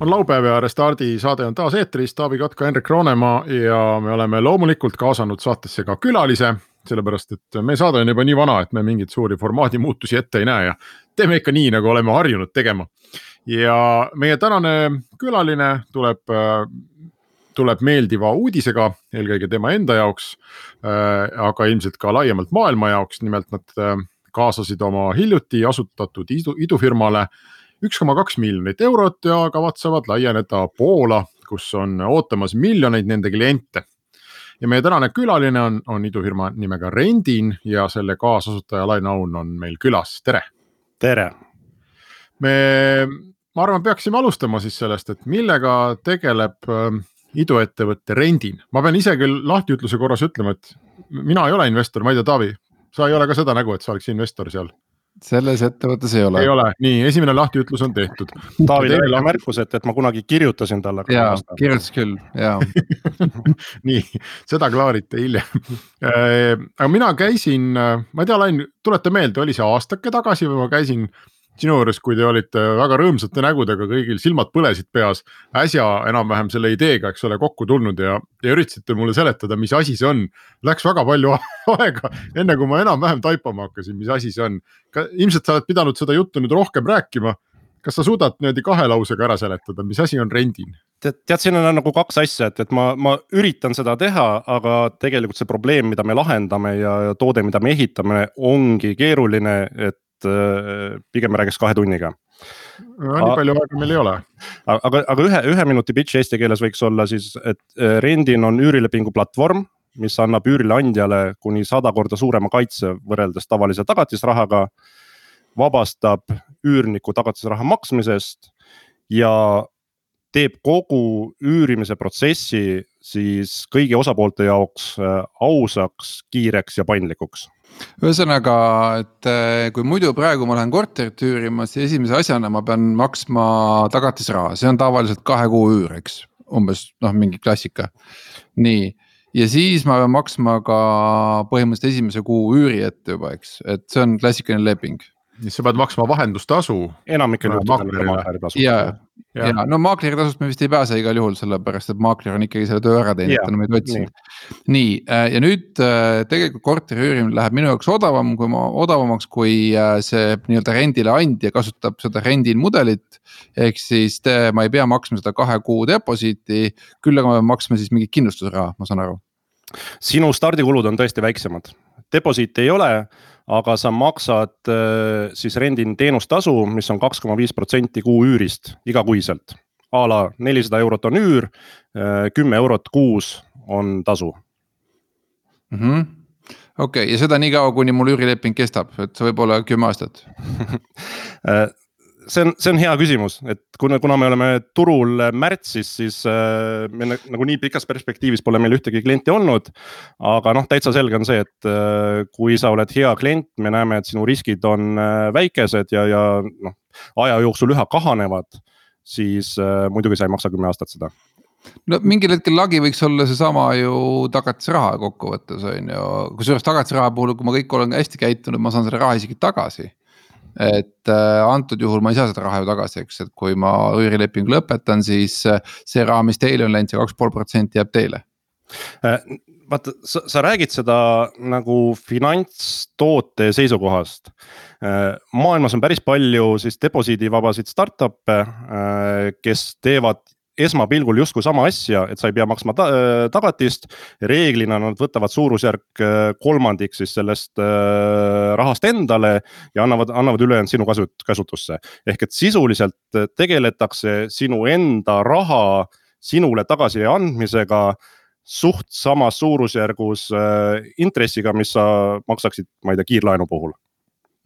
On laupäev ja Restardi saade on taas eetris, Taavi Kotka, Hendrik Roonemaa ja me oleme loomulikult kaasanud saatesse ka külalise. sellepärast, et meie saade on juba nii vana, et me mingeid suuri formaadi muutusi ette ei näe ja teeme ikka nii, nagu oleme harjunud tegema. ja meie tänane külaline tuleb, tuleb meeldiva uudisega, eelkõige tema enda jaoks. aga ilmselt ka laiemalt maailma jaoks, nimelt nad kaasasid oma hiljuti asutatud idu, idufirmale üks koma kaks miljonit eurot ja kavatsevad laieneda Poola, kus on ootamas miljoneid nende kliente. ja meie tänane külaline on, on idufirma nimega Rendin ja selle kaasasutaja Laine Aun on meil külas, tere. tere. me, ma arvan, peaksime alustama siis sellest, et millega tegeleb äh, iduettevõte Rendin, ma pean ise küll lahtiütluse korras ütlema, et mina ei ole investor, ma ei tea, Taavi, sa ei ole ka seda nägu, et sa oleks investor seal selles ettevõttes ei ole. ei ole, nii esimene lahtiütlus on tehtud. Taavile veel märkus, et, et ma kunagi kirjutasin talle. ja, kirjutas küll, ja nii, seda klaarite hiljem äh, aga mina käisin, ma ei tea, Lain, tuleta meelde, oli see aastake tagasi või ma käisin sinu juures, kui te olite väga rõõmsate nägudega, kõigil silmad põlesid peas, äsja enam-vähem selle ideega, eks ole, kokku tulnud ja, ja üritasite mulle seletada, mis asi see on. Läks väga palju aega, enne kui ma enam-vähem taipama hakkasin, mis asi see on. ilmselt sa oled pidanud seda juttu nüüd rohkem rääkima. kas sa suudad niimoodi kahe lausega ära seletada, mis asi on rendin? tead, tead, siin on nagu kaks asja, et, et ma, ma üritan seda teha, aga tegelikult see probleem, mida me lahendame ja, ja toode, mida me ehitame, ongi keeruline, et Äh, pigem räägiks kahe tunniga. no nii palju aega meil ei ole. aga, aga ühe, ühe minuti pitch eesti keeles võiks olla siis, et äh, Rendin on üürilepingu platvorm, mis annab üürileandjale kuni sada korda suurema kaitse võrreldes tavalise tagatisrahaga. vabastab üürniku tagatisraha maksmisest ja teeb kogu üürimise protsessi siis kõigi osapoolte jaoks äh, ausaks, kiireks ja paindlikuks. Ühesõnaga, et eh, kui muidu praegu ma lähen korterit üürima, siis esimese asjana ma pean maksma tagatisraha, see on tavaliselt kahe kuu üür, eks, umbes noh, mingi klassika. nii, ja siis ma pean maksma ka põhimõtteliselt esimese kuu üüri ette juba, eks, et see on klassikaline leping siis sa pead maksma vahendustasu. enamikel juhtudel maakleritasu. ja, ja, ja no maakleri tasust me vist ei pääse igal juhul, sellepärast et maakler on ikkagi selle töö ära teinud, ta on meid otsinud. nii äh, ja nüüd äh, tegelikult korteri üürimine läheb minu jaoks odavam, kui ma, odavamaks, kui äh, see nii-öelda rendile andja kasutab seda rendil mudelit. ehk siis te, ma ei pea maksma seda kahe kuu deposiiti, küll aga ma pean maksma siis mingit kindlustusraha, ma saan aru. sinu stardikulud on tõesti väiksemad, deposiiti ei ole aga sa maksad äh, siis rendin teenustasu, mis on kaks koma viis protsenti kuu üürist igakuiselt. a la nelisada eurot on üür, äh, kümme eurot kuus on tasu mm. -hmm okei okay,, ja seda nii kaua, kuni mul üürileping kestab, et see võib olla kümme aastat see on, see on hea küsimus, et kuna, kuna me oleme turul märtsis, siis äh, me nagu nii pikas perspektiivis pole meil ühtegi klienti olnud. aga noh, täitsa selge on see, et äh, kui sa oled hea klient, me näeme, et sinu riskid on äh, väikesed ja, ja noh, aja jooksul üha kahanevad, siis äh, muidugi sa ei maksa kümme aastat seda no mingil hetkel lagi võiks olla seesama ju tagatisraha kokkuvõttes on ju, kusjuures tagatisraha puhul, kui ma kõik olen hästi käitunud, ma saan selle raha isegi tagasi et äh, antud juhul ma ei saa seda raha ju tagasi, eks, et kui ma üürilepingu lõpetan, siis äh, see raha, mis teile on läinud, see kaks pool protsenti jääb teile äh, vaata, sa, sa räägid seda nagu finantstoote seisukohast. maailmas on päris palju siis deposiidivabasid startup'e, kes teevad esmapilgul justkui sama asja, et sa ei pea maksma ta äh, tagatist. reeglina nad võtavad suurusjärk äh, kolmandik siis sellest äh, rahast endale ja annavad, annavad ülejäänud sinu kasut-, käsutusse. ehk et sisuliselt tegeletakse sinu enda raha sinule tagasi andmisega suht samas suurusjärgus intressiga, mis sa maksaksid, ma ei tea, kiirlaenu puhul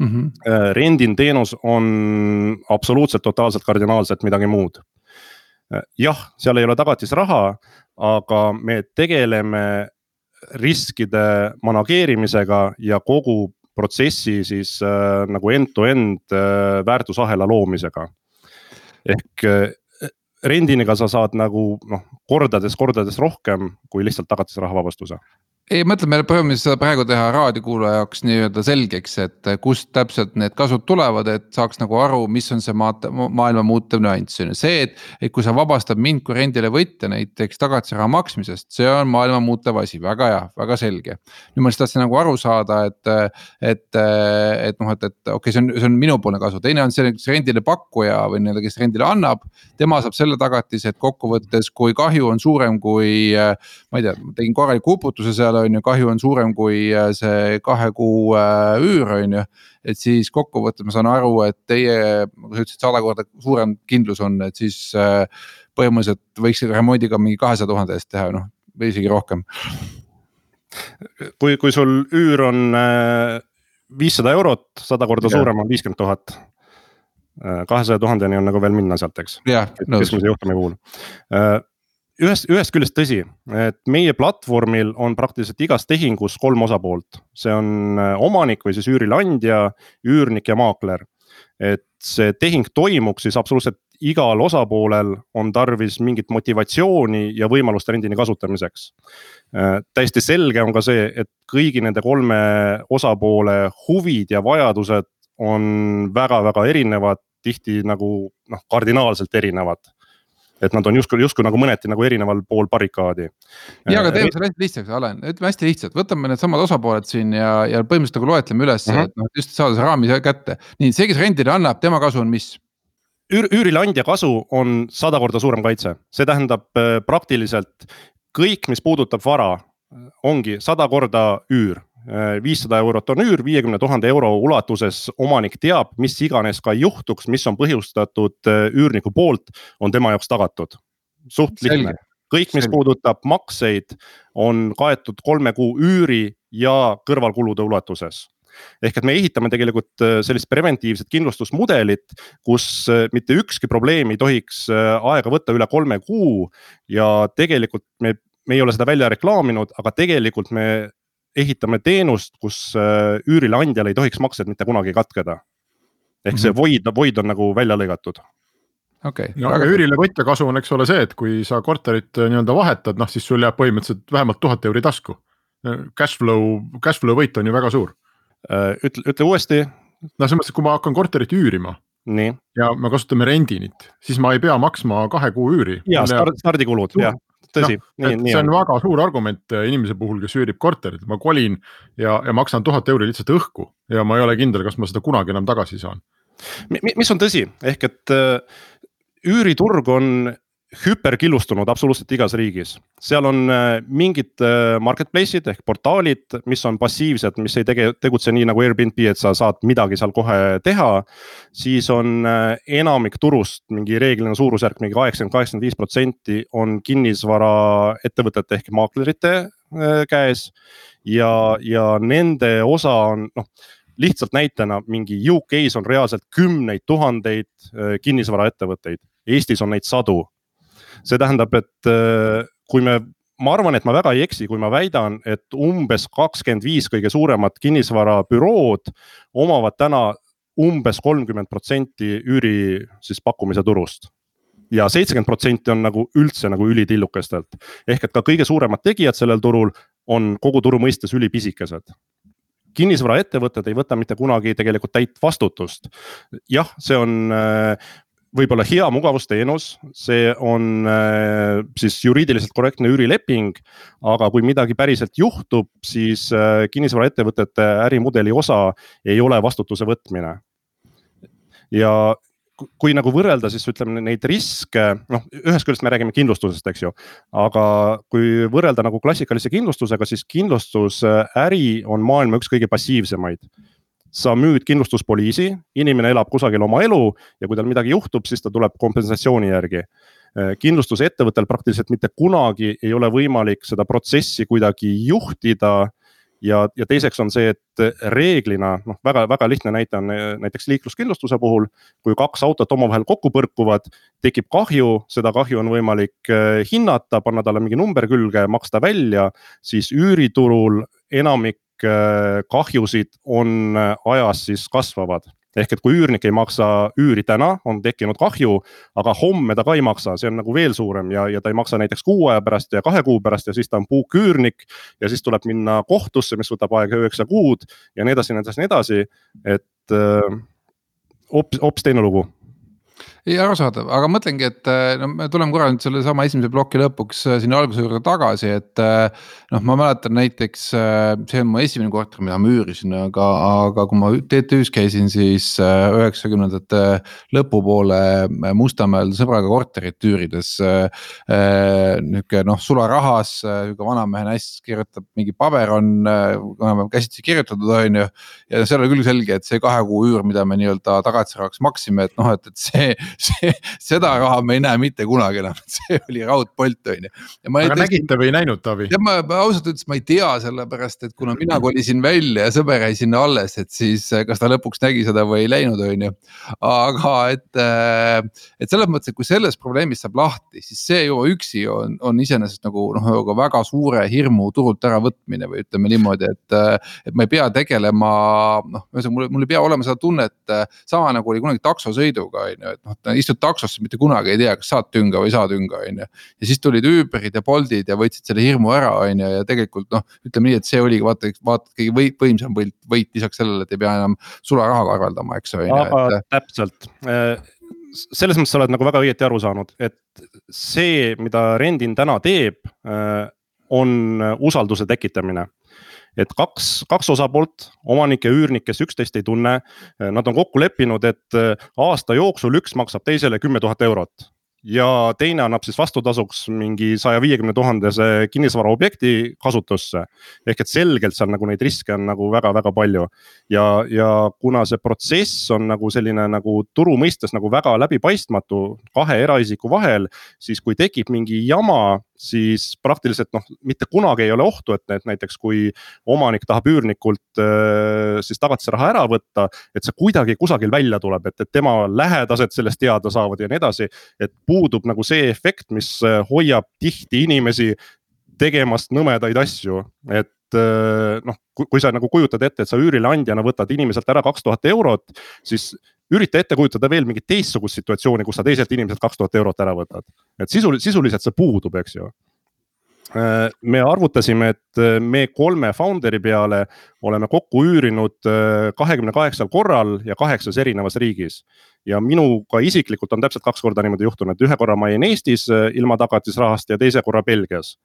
mm. -hmm. rendin teenus on absoluutselt totaalselt kardinaalselt midagi muud jah, seal ei ole tagatisraha, aga me tegeleme riskide manageerimisega ja kogu protsessi siis äh, nagu end-to-end äh, väärtusahela loomisega. ehk äh, rendiniga sa saad nagu noh, kordades, kordades rohkem kui lihtsalt tagatisraha vabastuse ei, mõtleme proovime seda praegu teha raadiokuulaja jaoks nii-öelda selgeks, et kust täpselt need kasud tulevad, et saaks nagu aru, mis on see maata, maailma muutev nüanss on ju, see, et. et kui sa vabastad mind kui rendilevõtja näiteks tagatisraha maksmisest, see on maailma muutev asi, väga hea, väga selge. nüüd ma lihtsalt tahtsin nagu aru saada, et, et, et noh, et, et okei okay,, see on, see on minupoolne kasu, teine on see, kes rendile pakkuja või nii-öelda, kes rendile annab. tema saab selle tagatise, et kokkuvõttes, kui kahju on suurem kui, ma ei tea, tegin korraliku uputuse seal on ju, kahju on suurem kui äh, see kahe kuu äh, üür, on ju. et siis kokkuvõttes ma saan aru, et teie, nagu sa ütlesid, sada korda suurem kindlus on, et siis äh, põhimõtteliselt võiks remondi ka mingi kahesaja tuhande eest teha, noh või isegi rohkem. kui, kui sul üür on viissada eurot, sada korda ja. suurem on viiskümmend tuhat kahesaja tuhandeni on nagu veel minna sealt, eks. keskmise juhtumi puhul ühest, ühest küljest tõsi, et meie platvormil on praktiliselt igas tehingus kolm osapoolt, see on äh, omanik või siis üürileandja, üürnik ja maakler. et see tehing toimuks, siis absoluutselt igal osapoolel on tarvis mingit motivatsiooni ja võimalust rendini kasutamiseks. Äh, täiesti selge on ka see, et kõigi nende kolme osapoole huvid ja vajadused on väga-väga erinevad, tihti nagu noh, kardinaalselt erinevad et nad on justkui, justkui nagu mõneti nagu erineval pool barrikaadi. ja, aga teeme selle hästi lihtsaks, Alen, ütleme hästi lihtsalt, võtame needsamad osapooled siin ja, ja põhimõtteliselt nagu loetleme üles uh, -huh. et noh, just saada see raami kätte. nii, see, kes rendile annab, tema kasu on mis? üür, üürileandja kasu on sada korda suurem kaitse, see tähendab äh, praktiliselt kõik, mis puudutab vara, ongi sada korda üür viissada eurot on üür, viiekümne tuhande euro ulatuses omanik teab, mis iganes ka juhtuks, mis on põhjustatud äh, üürniku poolt, on tema jaoks tagatud. suht lihtne, kõik, mis Selge. puudutab makseid, on kaetud kolme kuu üüri ja kõrvalkulude ulatuses ehk et me ehitame tegelikult äh, sellist preventiivset kindlustusmudelit, kus äh, mitte ükski probleem ei tohiks aega võtta üle kolme kuu ja tegelikult me me ei ole seda välja reklaaminud, aga tegelikult me ehitame teenust, kus äh, üürileandjal ei tohiks maksed mitte kunagi katkeda. ehk mm -hmm. see void, void on nagu välja lõigatud okei okay,. no aga üürilevõtja kasu on, eks ole, see, et kui sa korterit äh, nii-öelda vahetad, noh siis sul jääb põhimõtteliselt vähemalt tuhat euri tasku. Cash flow, cash flow võit on ju väga suur. Äh, ütle, ütle uuesti. no selles mõttes, et kui ma hakkan korterit üürima. ja me kasutame rendinit, siis ma ei pea maksma kahe kuu üüri. ja start, stardikulud, jah tõsi no,, nii, nii see on, on. väga suur argument äh, inimese puhul, kes üürib korterit, ma kolin ja, ja maksan tuhat euri lihtsalt õhku ja ma ei ole kindel, kas ma seda kunagi enam tagasi saan. mis on tõsi, ehk et äh, üüriturg on hüperkillustunud absoluutselt igas riigis, seal on äh, mingid äh, marketplace'id ehk portaalid, mis on passiivsed, mis ei tege, tegutse nii nagu Airbnb, et sa saad midagi seal kohe teha. siis on äh, enamik turust, mingi reeglina suurusjärk mingi kaheksakümmend, kaheksakümmend viis protsenti on kinnisvaraettevõtete ehk maaklerite käes. ja, ja nende osa on noh lihtsalt näitena mingi UK-s on reaalselt kümneid tuhandeid kinnisvaraettevõtteid, Eestis on neid sadu see tähendab, et äh, kui me ma arvan, et ma väga ei eksi, kui ma väidan, et umbes kakskümmend viis kõige suuremat kinnisvarabürood omavad täna umbes kolmkümmend protsenti üüri siis pakkumise turust. ja seitsekümmend protsenti on nagu üldse nagu ülitillukestelt. ehk et ka kõige suuremad tegijad sellel turul on kogu turu mõistes ülipisikesed kinnisvaraettevõtted ei võta mitte kunagi tegelikult täit vastutust. jah, see on äh, võib-olla hea mugavusteenus, see on äh, siis juriidiliselt korrektne üürileping. aga kui midagi päriselt juhtub, siis äh, kinnisvaraettevõtete ärimudeli osa ei ole vastutuse võtmine. ja kui nagu võrrelda, siis ütleme neid riske, noh, ühest küljest me räägime kindlustusest, eks ju. aga kui võrrelda nagu klassikalise kindlustusega, siis kindlustusäri on maailma üks kõige passiivsemaid sa müüd kindlustuspoliisi, inimene elab kusagil oma elu ja kui tal midagi juhtub, siis ta tuleb kompensatsiooni järgi. Äh, kindlustusettevõttel praktiliselt mitte kunagi ei ole võimalik seda protsessi kuidagi juhtida ja, ja teiseks on see, et reeglina noh, väga-väga lihtne näite on näiteks liikluskindlustuse puhul. kui kaks autot omavahel kokku põrkuvad, tekib kahju, seda kahju on võimalik eh, hinnata, panna talle mingi number külge, maksta välja, siis üüriturul enamik eh, kahjusid on eh, ajas siis kasvavad ehk et kui üürnik ei maksa üüri täna, on tekkinud kahju, aga homme ta ka ei maksa, see on nagu veel suurem ja, ja ta ei maksa näiteks kuu aja pärast ja kahe kuu pärast ja siis ta on puuküürnik. ja siis tuleb minna kohtusse, mis võtab aega üheksa kuud ja nii edasi, nii edasi, nii edasi, et äh, hoopis, hoopis teine lugu ei, arusaadav, aga mõtlengi, et äh, no me tuleme korra nüüd sellesama esimese ploki lõpuks äh, sinna alguse juurde tagasi, et. Äh, noh, ma mäletan näiteks, see on mu esimene korter, mida ma üürisin, aga, aga kui ma TTÜ-s käisin, siis üheksakümnendate lõpupoole Mustamäel sõbraga korterit üürides. nihuke noh, sularahas, sihuke vanamehe näss kirjutab, mingi paber on enam-vähem käsitsi kirjutatud, on ju. ja seal oli küll selge, et see kahe kuu üür, mida me nii-öelda tagatisrahaks maksime, et noh, et, et see see, seda raha me ei näe mitte kunagi enam, see oli raudpolt, on ju. aga tõesti, nägite või ei näinud, Taavi? tead, ma ausalt öeldes ma ei tea, sellepärast et kuna mina kolisin välja ja sõber jäi sinna alles, et siis eh, kas ta lõpuks nägi seda või ei läinud, on ju. aga et, eh, et selles mõttes, et kui sellest probleemist saab lahti, siis see juba üksi on, on iseenesest nagu noh, nagu väga suure hirmu turult äravõtmine või ütleme niimoodi, et. Eh, et ma ei pea tegelema noh, ühesõnaga mul, mul ei pea olema seda tunnet sama nagu oli kunagi taksosõiduga on ju, et noh, istud taksosse, mitte kunagi ei tea, kas saad tünga või ei saa tünga, on ju. ja siis tulid Uberid ja Boltid ja võtsid selle hirmu ära, on ju, ja tegelikult noh, ütleme nii, et see oligi vaata, vaata kõige või, võimsam võit, võit lisaks sellele, et ei pea enam sularahaga arveldama, eks on ju. aga et... täpselt äh, selles mõttes sa oled nagu väga õieti aru saanud, et see, mida Rendin täna teeb, äh, on usalduse tekitamine et kaks, kaks osapoolt, omanik ja üürnik, kes üksteist ei tunne. Nad on kokku leppinud, et äh, aasta jooksul üks maksab teisele kümme tuhat eurot ja teine annab siis vastutasuks mingi saja viiekümne tuhandese kinnisvaraobjekti kasutusse. ehk et selgelt seal nagu neid riske on nagu väga-väga palju. ja, ja kuna see protsess on nagu selline nagu turu mõistes nagu väga läbipaistmatu kahe eraisiku vahel, siis kui tekib mingi jama, siis praktiliselt noh, mitte kunagi ei ole ohtu, et, et näiteks kui omanik tahab üürnikult äh, siis tagatisraha ära võtta, et see kuidagi kusagil välja tuleb, et, et tema lähedased sellest teada saavad ja nii edasi. et puudub nagu see efekt, mis äh, hoiab tihti inimesi tegemast nõmedaid asju, et äh, noh, kui sa nagu kujutad ette, et sa üürileandjana võtad inimeselt ära kaks tuhat eurot, siis ürita ette kujutada veel mingit teistsugust situatsiooni, kus sa teiselt inimeselt kaks tuhat eurot ära võtad. et sisul, sisuliselt see puudub, eks ju Äh, me arvutasime, et äh, me kolme founder'i peale oleme kokku üürinud äh, kahekümne kaheksal korral ja kaheksas erinevas riigis. ja minuga isiklikult on täpselt kaks korda niimoodi juhtunud, ühe korra ma jäin Eestis ilma tagatisrahast ja teise korra Belgias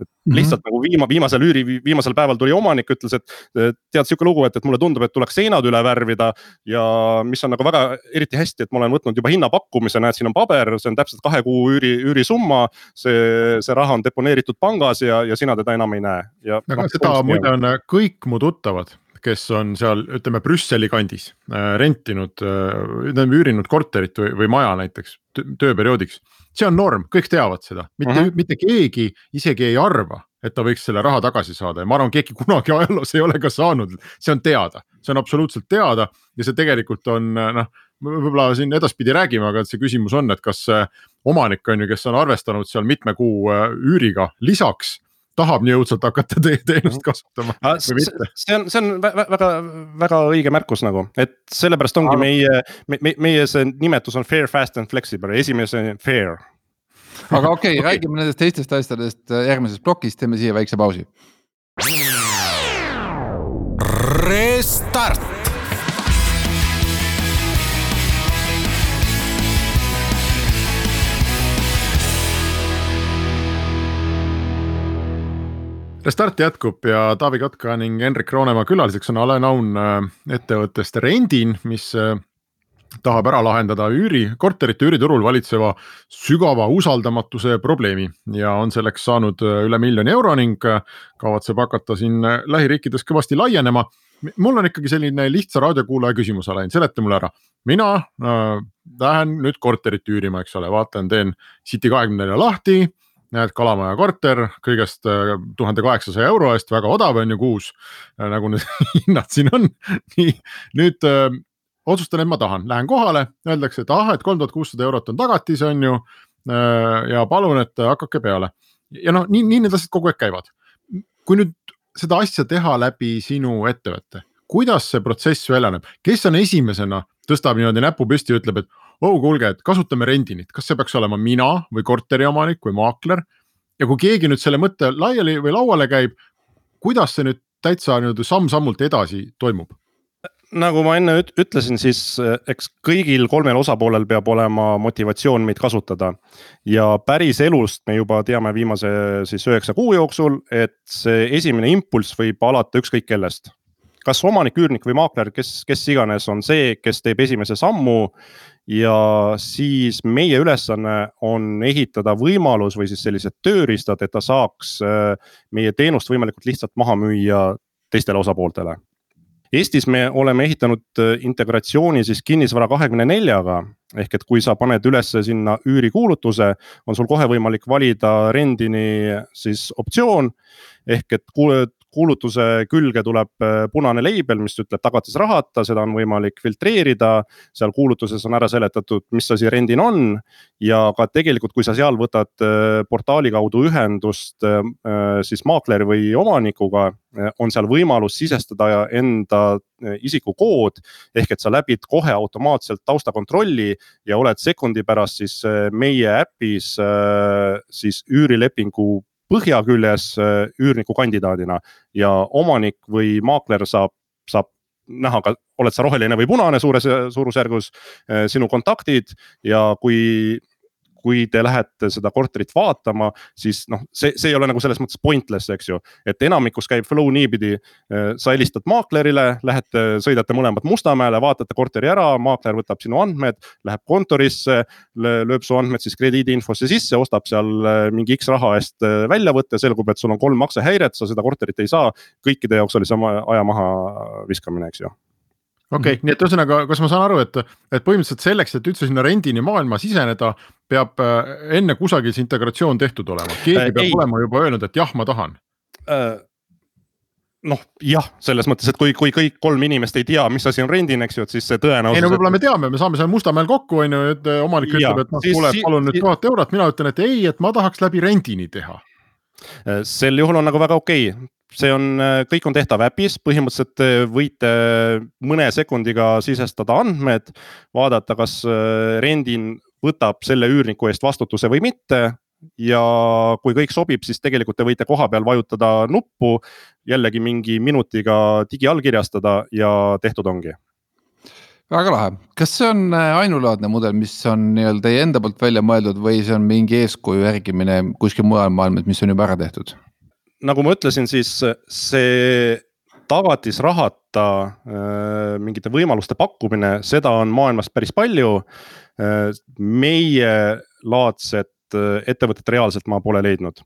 et mm -hmm. lihtsalt nagu viima, viimasel üüri, viimasel päeval tuli omanik, ütles, et tead sihuke lugu, et, et mulle tundub, et tuleks seinad üle värvida. ja mis on nagu väga eriti hästi, et ma olen võtnud juba hinnapakkumise, näed, siin on paber, see on täpselt kahe kuu üüri, üürisumma. see, see raha on deponeeritud pangas ja, ja sina teda enam ei näe. aga seda muide on kõik mu tuttavad kes on seal, ütleme Brüsseli kandis äh, rentinud äh,, ütleme üürinud korterit või, või maja näiteks tööperioodiks see on norm, kõik teavad seda, mitte mhm. -huh. mitte keegi isegi ei arva, et ta võiks selle raha tagasi saada ja ma arvan, keegi kunagi ajaloos ei ole ka saanud, see on teada, see on absoluutselt teada ja see tegelikult on noh võib-olla siin edaspidi räägime, aga see küsimus on, et kas omanik on ju, kes on arvestanud seal mitme kuu äh, üüriga lisaks tahab nii õudselt hakata teie teenust kasutama või mitte. see on, see on väga, väga õige märkus nagu, et sellepärast ongi Aga... meie me,, me, meie see nimetus on fair, fast and flexible, esimese fair. aga okei okay, okay., räägime nendest teistest asjadest järgmises plokis, teeme siia väikse pausi. Restart Restart jätkub ja Taavi Kotka ning Henrik Roonemaa külaliseks on Alen Aun äh, ettevõttest Rendin, mis äh, tahab ära lahendada üüri, korterite üüriturul valitseva sügava usaldamatuse probleemi ja on selleks saanud äh, üle miljoni euro ning kavatseb hakata siin lähiriikides kõvasti laienema. mul on ikkagi selline lihtsa raadiokuulaja küsimus, Alen, seleta mulle ära. mina äh, lähen nüüd korterit üürima, eks ole, vaatan, teen City24 lahti näed, Kalamaja korter kõigest tuhande kaheksasaja euro eest, väga odav on ju kuus. nagu need hinnad siin on, nii nüüd otsustan, et ma tahan, lähen kohale, öeldakse, et ah, et kolm tuhat kuussada eurot on tagatis, on ju. ja palun, et hakake peale ja noh, nii, nii need asjad kogu aeg käivad. kui nüüd seda asja teha läbi sinu ettevõtte, kuidas see protsess välja näeb, kes on esimesena, tõstab niimoodi näpu püsti ja ütleb, et oh kuulge, et kasutame rendinit, kas see peaks olema mina või korteriomanik või maakler. ja kui keegi nüüd selle mõtte laiali või lauale käib, kuidas see nüüd täitsa nii-öelda samm-sammult edasi toimub? nagu ma enne ütlesin, siis eh, eks kõigil kolmel osapoolel peab olema motivatsioon meid kasutada. ja päriselust me juba teame viimase siis üheksa kuu jooksul, et see esimene impulss võib alata ükskõik kellest. Kas omanik, üürnik või maakler, kes, kes iganes on see, kes teeb esimese sammu. ja siis meie ülesanne on ehitada võimalus või siis sellised tööriistad, et ta saaks eh, meie teenust võimalikult lihtsalt maha müüa teistele osapooltele Eestis me oleme ehitanud äh, integratsiooni siis kinnisvara kahekümne neljaga. ehk et kui sa paned ülesse sinna üürikuulutuse, on sul kohe võimalik valida rendini siis optsioon. ehk et kuulutuse külge tuleb äh, punane leibel, mis ütleb tagatisrahata, seda on võimalik filtreerida. seal kuulutuses on ära seletatud, mis asi rendil on ja ka tegelikult, kui sa seal võtad äh, portaali kaudu ühendust äh, siis maakleri või omanikuga, on seal võimalus sisestada enda isikukood. ehk et sa läbid kohe automaatselt taustakontrolli ja oled sekundi pärast siis meie äpis siis üürilepingu põhjaküljes äh, üürniku kandidaadina ja omanik või maakler saab, saab näha ka, oled sa roheline või punane suures suurusjärgus, äh, sinu kontaktid ja kui kui te lähete seda korterit vaatama, siis noh, see, see ei ole nagu selles mõttes pointless, eks ju. et enamikus käib flow niipidi, äh, sa helistad maaklerile, lähete, sõidate mõlemad Mustamäele, vaatate korteri ära, maakler võtab sinu andmed, läheb kontorisse. lööb su andmed siis krediidiinfosse sisse, ostab seal äh, mingi X raha eest äh, väljavõtte, selgub, et sul on kolm maksehäiret, sa seda korterit ei saa. kõikide jaoks oli see aja maha viskamine, eks ju okei okay, -hmm., nii et ühesõnaga, kas ma saan aru, et, et põhimõtteliselt selleks, et üldse sinna rendini maailma siseneda, peab äh, enne kusagil see integratsioon tehtud olema, keegi äh, peab ei. olema juba öelnud, et jah, ma tahan äh,. noh, jah, selles mõttes, et kui, kui kõik kolm inimest ei tea, mis asi on rendin, eks ju, et siis see tõenäosus. ei no võib-olla me teame, me saame seal Mustamäel kokku, on ju, et äh, omanik ütleb, et noh, kuule, palun nüüd tuhat eurot, mina ütlen, et ei, et ma tahaks läbi rendini teha sel juhul on nagu väga okei okay., see on, äh, kõik on tehtav äpis, põhimõtteliselt äh, võite mõne sekundiga sisestada andmed, vaadata, kas äh, rendin võtab selle üürniku eest vastutuse või mitte. ja kui kõik sobib, siis tegelikult te võite kohapeal vajutada nuppu, jällegi mingi minutiga digiallkirjastada ja tehtud ongi väga lahe, kas see on ainulaadne mudel, mis on nii-öelda teie enda poolt välja mõeldud või see on mingi eeskuju järgimine kuskil mujal maailmas, mis on juba ära tehtud? Nagu ma ütlesin, siis see tagatisrahata äh, mingite võimaluste pakkumine, seda on maailmas päris palju äh,. meie laadset äh, ettevõtet reaalselt ma pole leidnud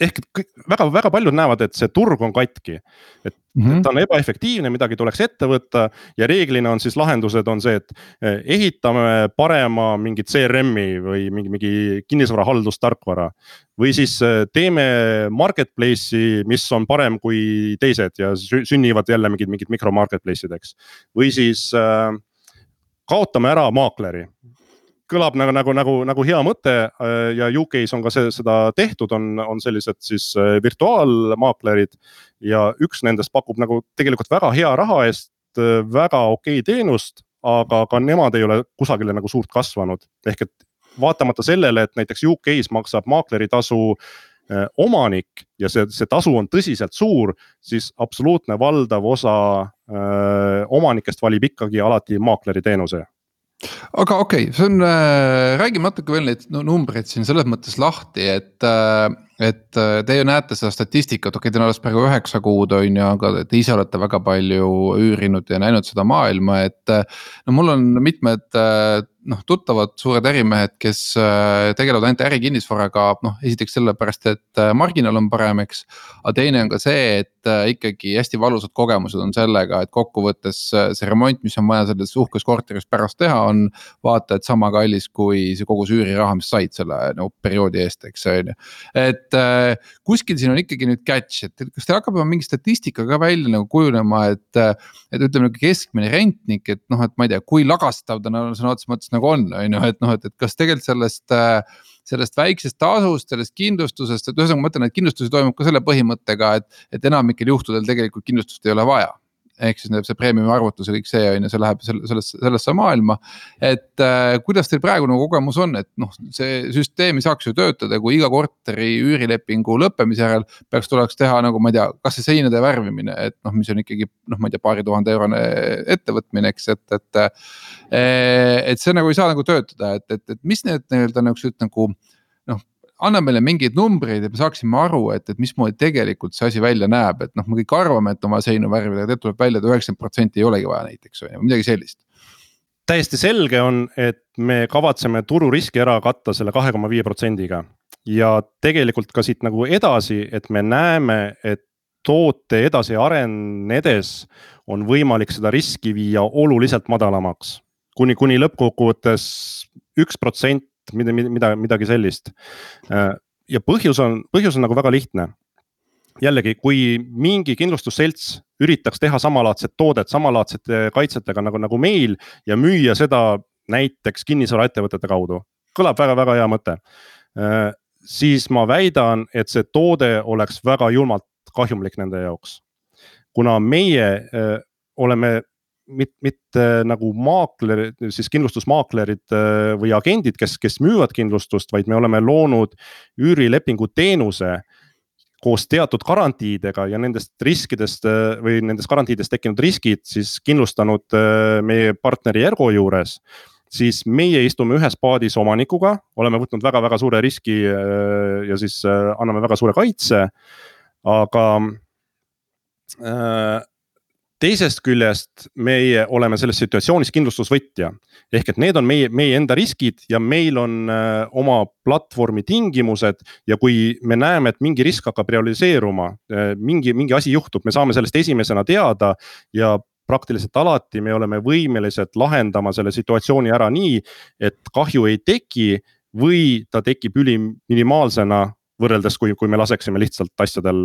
ehk väga-väga paljud näevad, et see turg on katki. et mm, -hmm. et ta on ebaefektiivne, midagi tuleks ette võtta ja reeglina on siis lahendused on see, et eh, ehitame parema mingi CRM-i või mingi, mingi kinnisvara haldustarkvara. või siis eh, teeme marketplace'i, mis on parem kui teised ja sünnivad jälle mingid, mingid mikro marketplace ideks. või siis äh, kaotame ära maakleri kõlab nagu, nagu, nagu, nagu hea mõte äh, ja UK-s on ka see, seda tehtud, on, on sellised siis äh, virtuaalmaaklerid. ja üks nendest pakub nagu tegelikult väga hea raha eest äh, väga okei teenust, aga ka nemad ei ole kusagile nagu suurt kasvanud, ehk et vaatamata sellele, et näiteks UK-s maksab maakleritasu omanik ja see, see tasu on tõsiselt suur, siis absoluutne valdav osa öö, omanikest valib ikkagi alati maakleri teenuse aga okei okay,, see on äh,, räägime natuke veel neid numbreid siin selles mõttes lahti, et äh,. et äh, te ju näete seda statistikat, okei okay,, teil on alles praegu üheksa kuud on ju, aga te ise olete väga palju üürinud ja näinud seda maailma, et äh,. no mul on mitmed äh, noh, tuttavad suured ärimehed, kes äh, tegelevad ainult ärikinnisvaraga, noh esiteks sellepärast, et äh, marginaal on parem, eks. aga teine on ka see, et äh, ikkagi hästi valusad kogemused on sellega, et kokkuvõttes äh, see remont, mis on vaja selles uhkes korteris pärast teha, on. vaata, et sama kallis kui see kogu see üüriraha, mis said selle no perioodi eest, eks on ju. et äh, kuskil siin on ikkagi nüüd catch, et kas teil hakkab mingi statistika ka välja nagu kujunema, et. et ütleme nagu keskmine rentnik, et noh, et ma ei tea, kui lagastav ta sõna otseses mõttes nagu on, on ju, et noh, et, et kas tegelikult sellest sellest väiksest tasust, sellest kindlustusest, et ühesõnaga ma mõtlen, et kindlustus toimub ka selle põhimõttega, et, et enamikel juhtudel tegelikult kindlustust ei ole vaja ehk siis see premiumi arvutus ja kõik see on ju, see läheb sellesse, sellesse maailma. et äh, kuidas teil praegu nagu kogemus on, et noh, see süsteem ei saaks ju töötada, kui iga korteri üürilepingu lõppemise järel peaks, tuleks teha nagu ma ei tea, kas see seinade värvimine, et noh, mis on ikkagi noh, ma ei tea, paari tuhande eurone ettevõtmine, eks, et, et. Äh, et see nagu ei saa nagu töötada, et, et, et mis need nii-öelda niuksed nagu anna meile mingeid numbreid, et me saaksime aru, et, et mismoodi tegelikult see asi välja näeb, et noh, me kõik arvame, et värvida, aga tegelikult tuleb välja et üheksakümmend protsenti ei olegi vaja näiteks on ju, midagi sellist täiesti selge on, et me kavatseme tururiski ära katta selle kahe koma viie protsendiga. ja tegelikult ka siit nagu edasi, et me näeme, et toote edasi arenedes on võimalik seda riski viia oluliselt madalamaks. kuni, kuni lõppkokkuvõttes üks protsent mida, mida, midagi sellist. Äh, ja põhjus on, põhjus on nagu väga lihtne. jällegi, kui mingi kindlustusselts üritaks teha samalaadset toodet samalaadsete kaitsetega nagu, nagu meil ja müüa seda näiteks kinnisvaraettevõtete kaudu, kõlab väga-väga hea mõte. Äh, siis ma väidan, et see toode oleks väga julmalt kahjumlik nende jaoks. kuna meie äh, oleme mitte, mitte nagu maaklerid, siis kindlustusmaaklerid äh, või agendid, kes, kes müüvad kindlustust, vaid me oleme loonud üürilepingu teenuse koos teatud garantiidega ja nendest riskidest äh, või nendest garantiidest tekkinud riskid siis kindlustanud äh, meie partneri Ergo juures. siis meie istume ühes paadis omanikuga, oleme võtnud väga-väga suure riski ja siis anname väga suure kaitse. aga teisest küljest meie oleme selles situatsioonis kindlustusvõtja. ehk et need on meie, meie enda riskid ja meil on äh, oma platvormi tingimused ja kui me näeme, et mingi risk hakkab realiseeruma äh,, mingi, mingi asi juhtub, me saame sellest esimesena teada ja praktiliselt alati me oleme võimelised lahendama selle situatsiooni ära nii, et kahju ei teki või ta tekib ülim minimaalsena võrreldes, kui, kui me laseksime lihtsalt asjadel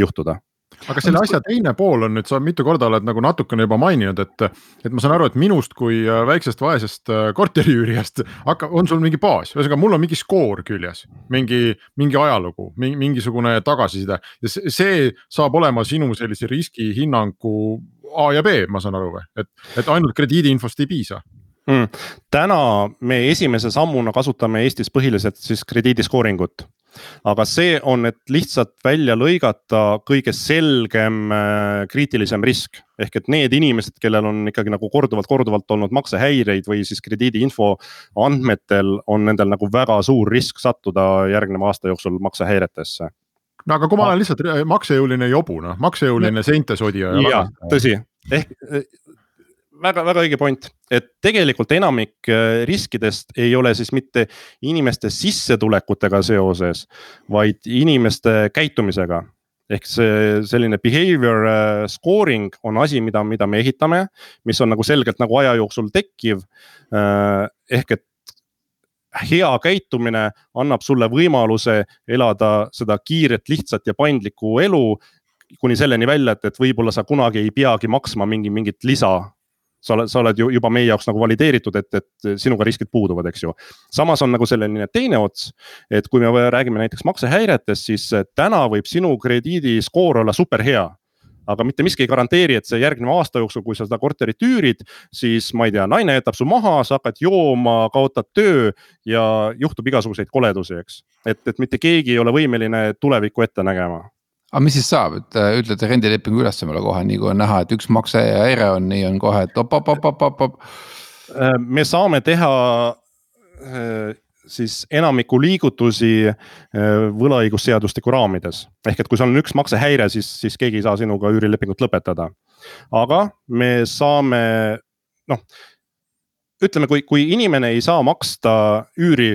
juhtuda aga selle asja teine pool on nüüd, sa mitu korda oled nagu natukene juba maininud, et, et ma saan aru, et minust kui äh, väiksest vaesest äh, korteriüürijast hakkab, on sul mingi baas, ühesõnaga mul on mingi skoor küljes, mingi, mingi ajalugu, mingisugune tagasiside. Ja see, see saab olema sinu sellise riskihinnangu A ja B, ma saan aru või, et, et ainult krediidiinfost ei piisa mm.. täna me esimese sammuna kasutame Eestis põhiliselt siis krediidiskooringut aga see on, et lihtsalt välja lõigata kõige selgem äh, kriitilisem risk. ehk et need inimesed, kellel on ikkagi nagu korduvalt, korduvalt olnud maksehäireid või siis krediidiinfo andmetel on nendel nagu väga suur risk sattuda järgneva aasta jooksul maksehäiretesse no aga kui ma olen lihtsalt maksejõuline jobu, noh maksejõuline seinte sodija. ja tõsi, ehk väga-väga õige point, et tegelikult enamik äh, riskidest ei ole siis mitte inimeste sissetulekutega seoses, vaid inimeste käitumisega. ehk see selline behavior äh, scoring on asi, mida, mida me ehitame, mis on nagu selgelt nagu aja jooksul tekkiv. Äh, ehk et hea käitumine annab sulle võimaluse elada seda kiiret, lihtsat ja paindlikku elu kuni selleni välja, et, et võib-olla sa kunagi ei peagi maksma mingi, mingit lisa sa oled, sa oled ju juba meie jaoks nagu valideeritud, et, et sinuga riskid puuduvad, eks ju. samas on nagu selline teine ots, et kui me räägime näiteks maksehäiretest, siis täna võib sinu krediidiskoor olla super hea aga mitte miski ei garanteeri, et see järgneva aasta jooksul, kui sa seda korterit üürid, siis ma ei tea, naine jätab su maha, sa hakkad jooma, kaotad töö ja juhtub igasuguseid koledusi, eks. et, et mitte keegi ei ole võimeline tulevikku ette nägema aga mis siis saab, et äh, ütlete rendilepingu üles mulle kohe, nii kui on näha, et üks maksehäire on, nii on kohe, et op-op-op-op-op. Äh, me saame teha äh, siis enamiku liigutusi võlaõigusseadustiku raamides. ehk et kui sul on üks maksehäire, siis, siis keegi ei saa sinuga üürilepingut lõpetada. aga me saame, noh, ütleme, kui, kui inimene ei saa maksta üüri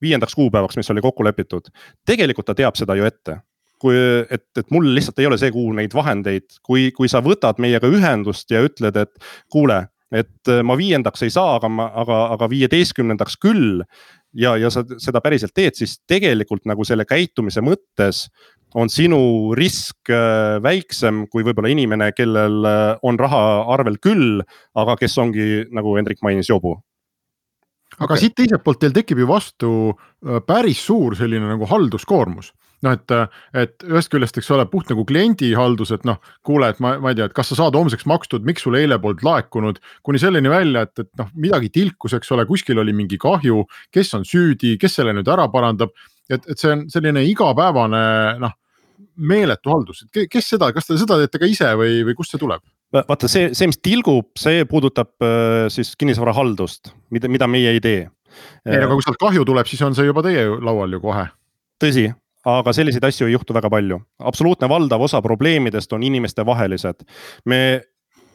viiendaks kuupäevaks, mis oli kokku lepitud, tegelikult ta teab seda ju ette kui, et, et mul lihtsalt ei ole see kuu neid vahendeid, kui, kui sa võtad meiega ühendust ja ütled, et kuule, et ma viiendaks ei saa, aga ma, aga, aga viieteistkümnendaks küll. ja, ja sa seda päriselt teed, siis tegelikult nagu selle käitumise mõttes on sinu risk äh, väiksem kui võib-olla inimene, kellel äh, on raha arvel küll, aga kes ongi nagu Hendrik mainis, jobu aga okay. siit teiselt poolt teil tekib ju vastu äh, päris suur selline nagu halduskoormus noh, et, et ühest küljest, eks ole, puht nagu kliendihaldus, et noh, kuule, et ma, ma ei tea, et kas sa saad homseks makstud, miks sul eile polnud laekunud. kuni selleni välja, et, et noh, midagi tilkus, eks ole, kuskil oli mingi kahju, kes on süüdi, kes selle nüüd ära parandab. et, et see on selline igapäevane noh, meeletu haldus, et kes seda, kas te seda teete ka ise või, või kust see tuleb? vaata see, see, mis tilgub, see puudutab äh, siis kinnisvarahaldust, mida, mida meie ei tee. ei, aga kui sealt kahju tuleb, siis on see juba teie laual ju kohe. tõsi, aga selliseid asju ei juhtu väga palju. absoluutne valdav osa probleemidest on inimestevahelised. me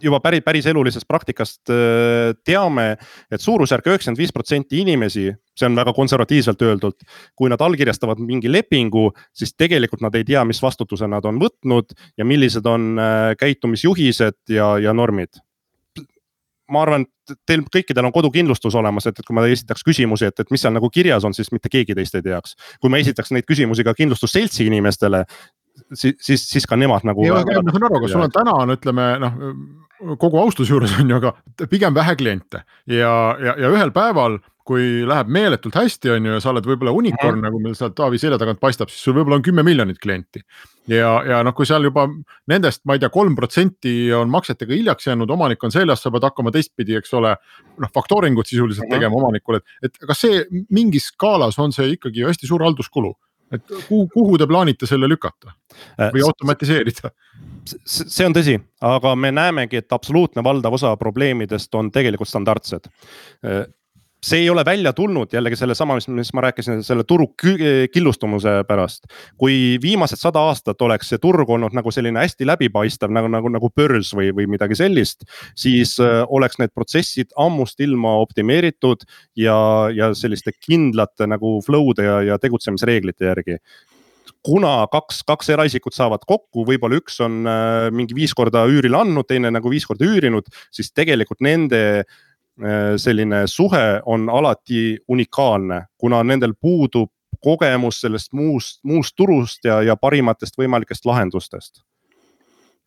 juba päris, päris elulisest praktikast äh, teame, et suurusjärk üheksakümmend viis protsenti inimesi, see on väga konservatiivselt öeldult. kui nad allkirjastavad mingi lepingu, siis tegelikult nad ei tea, mis vastutuse nad on võtnud ja millised on äh, käitumisjuhised ja, ja normid ma arvan, et teil kõikidel on kodukindlustus olemas, et, et kui ma esitaks küsimusi, et, et mis seal nagu kirjas on, siis mitte keegi teist ei teaks. kui ma esitaks neid küsimusi ka kindlustusseltsi inimestele, siis, siis, siis ka nemad nagu. ma saan aru, aga sul on täna on, ütleme noh, kogu austuse juures on ju, aga pigem vähe kliente ja, ja, ja ühel päeval kui läheb meeletult hästi, on ju, ja sa oled võib-olla unicorn mm, nagu meil sealt Taavi selja tagant paistab, siis sul võib-olla on kümme miljonit klienti. ja, ja noh, kui seal juba nendest, ma ei tea, kolm protsenti on maksetega hiljaks jäänud, omanik on seljas, sa pead hakkama teistpidi, eks ole. noh, faktoringut sisuliselt mm tegema omanikule, et, et kas see mingis skaalas on see ikkagi hästi suur halduskulu? et kuhu, kuhu te plaanite selle lükata äh, või automatiseerida? see on tõsi, aga me näemegi, et absoluutne valdav osa probleemidest on tegelikult standardsed äh, see ei ole välja tulnud jällegi sellesama, mis, mis ma rääkisin, selle turu killustumuse pärast. kui viimased sada aastat oleks see turg olnud nagu selline hästi läbipaistev nagu, nagu, nagu börs või, või midagi sellist. siis äh, oleks need protsessid ammust ilma optimeeritud ja, ja selliste kindlate nagu flow'de ja, ja tegutsemisreeglite järgi kuna kaks, kaks eraisikut saavad kokku, võib-olla üks on äh, mingi viis korda üürile andnud, teine nagu viis korda üürinud, siis tegelikult nende äh, selline suhe on alati unikaalne, kuna nendel puudub kogemus sellest muust, muust turust ja, ja parimatest võimalikest lahendustest.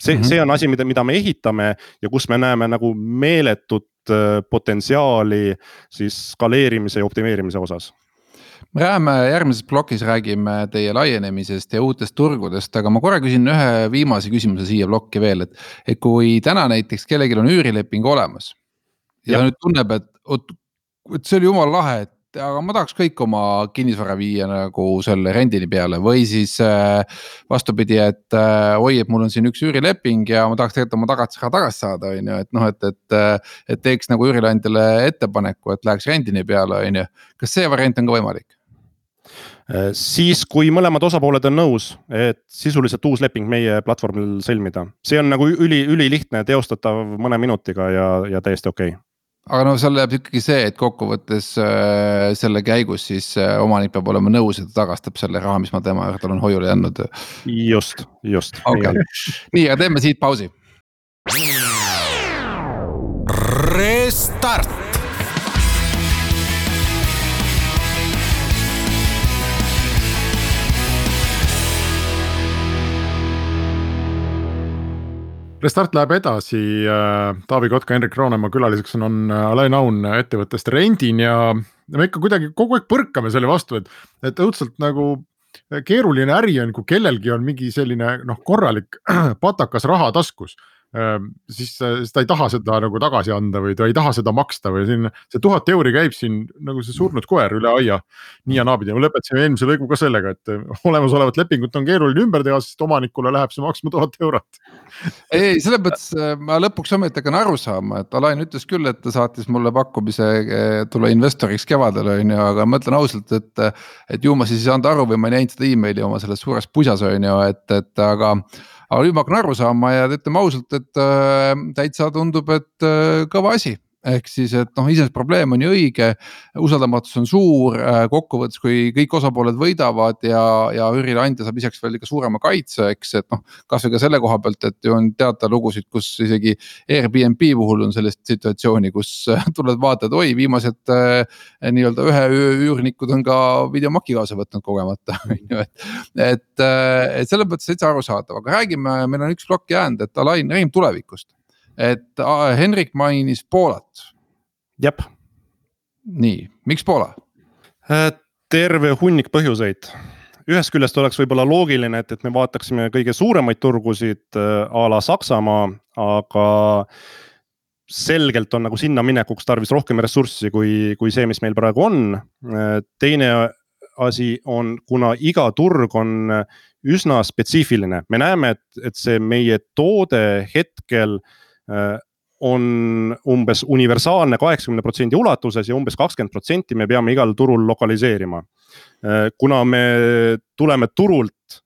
see mm, -hmm. see on asi, mida, mida me ehitame ja kus me näeme nagu meeletut äh, potentsiaali siis skaleerimise ja optimeerimise osas me läheme järgmises plokis, räägime teie laienemisest ja uutest turgudest, aga ma korra küsin ühe viimase küsimuse siia plokki veel, et. et kui täna näiteks kellelgi on üürileping olemas ja, ja nüüd tunneb, et oot, et see oli jumala lahe, et aga ma tahaks kõik oma kinnisvara viia nagu selle rendini peale või siis äh, vastupidi, et äh, oi, et mul on siin üks üürileping ja ma tahaks tegelikult oma tagatisraha tagasi saada, on ju, et noh, et, et. Äh, et teeks nagu üürileandjale ettepaneku, et läheks rendini peale, on ju, kas see variant on ka võimalik? Äh, siis, kui mõlemad osapooled on nõus, et sisuliselt uus leping meie platvormil sõlmida, see on nagu üli, ülilihtne teostatav mõne minutiga ja, ja täiesti okei okay aga no seal jääb ikkagi see, et kokkuvõttes äh, selle käigus siis äh, omanik peab olema nõus, et ta tagastab selle raha, mis ma tema juurde olen hoiule andnud. just, just okay.. nii, aga teeme siit pausi. Restart Restart läheb edasi, äh, Taavi Kotka, Henrik Roonemaa külaliseks on, on äh, Alain Aun ettevõttest Rendin ja me ikka kuidagi kogu aeg põrkame selle vastu, et, et õudselt nagu keeruline äri on, kui kellelgi on mingi selline noh, korralik patakas raha taskus siis, siis ta ei taha seda nagu tagasi anda või ta ei taha seda maksta või siin see tuhat euri käib siin nagu see surnud koer üle aia. nii ja naapidi, me lõpetasime eelmise lõigu ka sellega, et olemasolevat lepingut on keeruline ümber teha, sest omanikule läheb see maksma tuhat eurot. ei, selles mõttes äh, ma lõpuks ometi hakkan aru saama, et Alain ütles küll, et ta saatis mulle pakkumise äh, tulla investoriks kevadel on ju, aga ma ütlen ausalt, et. et ju ma siis ei saanud aru või ma ei näinud seda emaili oma selles suures pusas on ju, et, et aga aga nüüd ma hakkan aru saama ja ütleme ausalt, et äh, täitsa tundub, et äh, kõva asi ehk siis, et noh, iseenesest probleem on ju õige, usaldamatus on suur, äh, kokkuvõttes, kui kõik osapooled võidavad ja, ja üürileandja saab lisaks veel ikka suurema kaitse, eks, et noh. kasvõi ka selle koha pealt, et ju on teada lugusid, kus isegi Airbnb puhul on sellist situatsiooni, kus äh, tuled vaatad, oi, viimased äh, nii-öelda ühe öö üürnikud on ka videomaki kaasa võtnud kogemata, on ju, et. et, et selles mõttes täitsa arusaadav, aga räägime, meil on üks plokk jäänud, et Alain räägime tulevikust et Henrik mainis Poolat. jep. nii, miks Poola? Äh, terve hunnik põhjuseid ühest küljest oleks võib-olla loogiline, et, et me vaataksime kõige suuremaid turgusid äh, a la Saksamaa, aga selgelt on nagu sinna minekuks tarvis rohkem ressurssi kui, kui see, mis meil praegu on. Äh, teine asi on, kuna iga turg on üsna spetsiifiline, me näeme, et, et see meie toode hetkel äh, Äh, on umbes universaalne kaheksakümne protsendi ulatuses ja umbes kakskümmend protsenti me peame igal turul lokaliseerima. Äh, kuna me tuleme turult,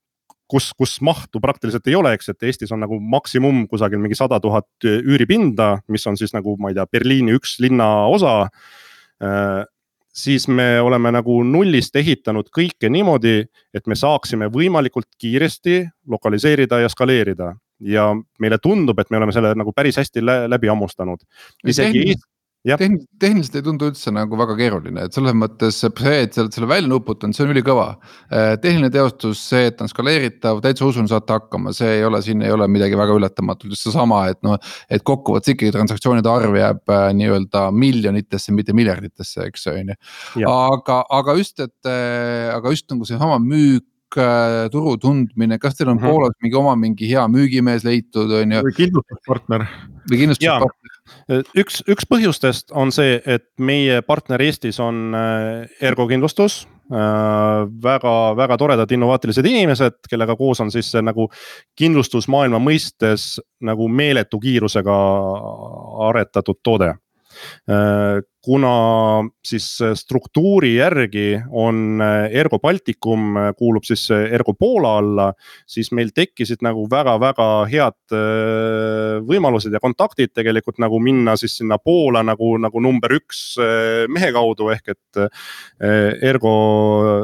kus, kus mahtu praktiliselt ei ole, eks, et Eestis on nagu maksimum kusagil mingi sada tuhat üüripinda, mis on siis nagu, ma ei tea, Berliini üks linnaosa äh, siis me oleme nagu nullist ehitanud kõike niimoodi, et me saaksime võimalikult kiiresti lokaliseerida ja skaleerida ja meile tundub, et me oleme selle nagu päris hästi läbi hammustanud. isegi Tehn, tehniliselt ei tundu üldse nagu väga keeruline, et selles mõttes see, et sa oled selle välja nuputanud, see on ülikõva. Äh, tehniline teostus, see, et on skaleeritav, täitsa usun, saate hakkama, see ei ole, siin ei ole midagi väga ületamatut, just seesama, et noh. et kokkuvõttes ikkagi transaktsioonide arv jääb äh, nii-öelda miljonitesse, mitte miljarditesse, eks on ju. aga, aga just, et, äh, aga just nagu seesama müük Äh, turu tundmine, kas teil on mm -hmm. Poolas mingi oma mingi hea müügimees leitud, on ju? või kindlustuspartner. või kindlustuspartner. Äh, üks, üks põhjustest on see, et meie partner Eestis on äh, Ergo kindlustus väga, väga toredad innovaatilised inimesed, kellega koos on siis see nagu kindlustusmaailma mõistes nagu meeletu kiirusega aretatud toode kuna siis struktuuri järgi on Ergo Balticum kuulub siis Ergo Poola alla, siis meil tekkisid nagu väga-väga head äh, võimalused ja kontaktid tegelikult nagu minna siis sinna Poola nagu, nagu number üks äh, mehe kaudu ehk et. Äh, Ergo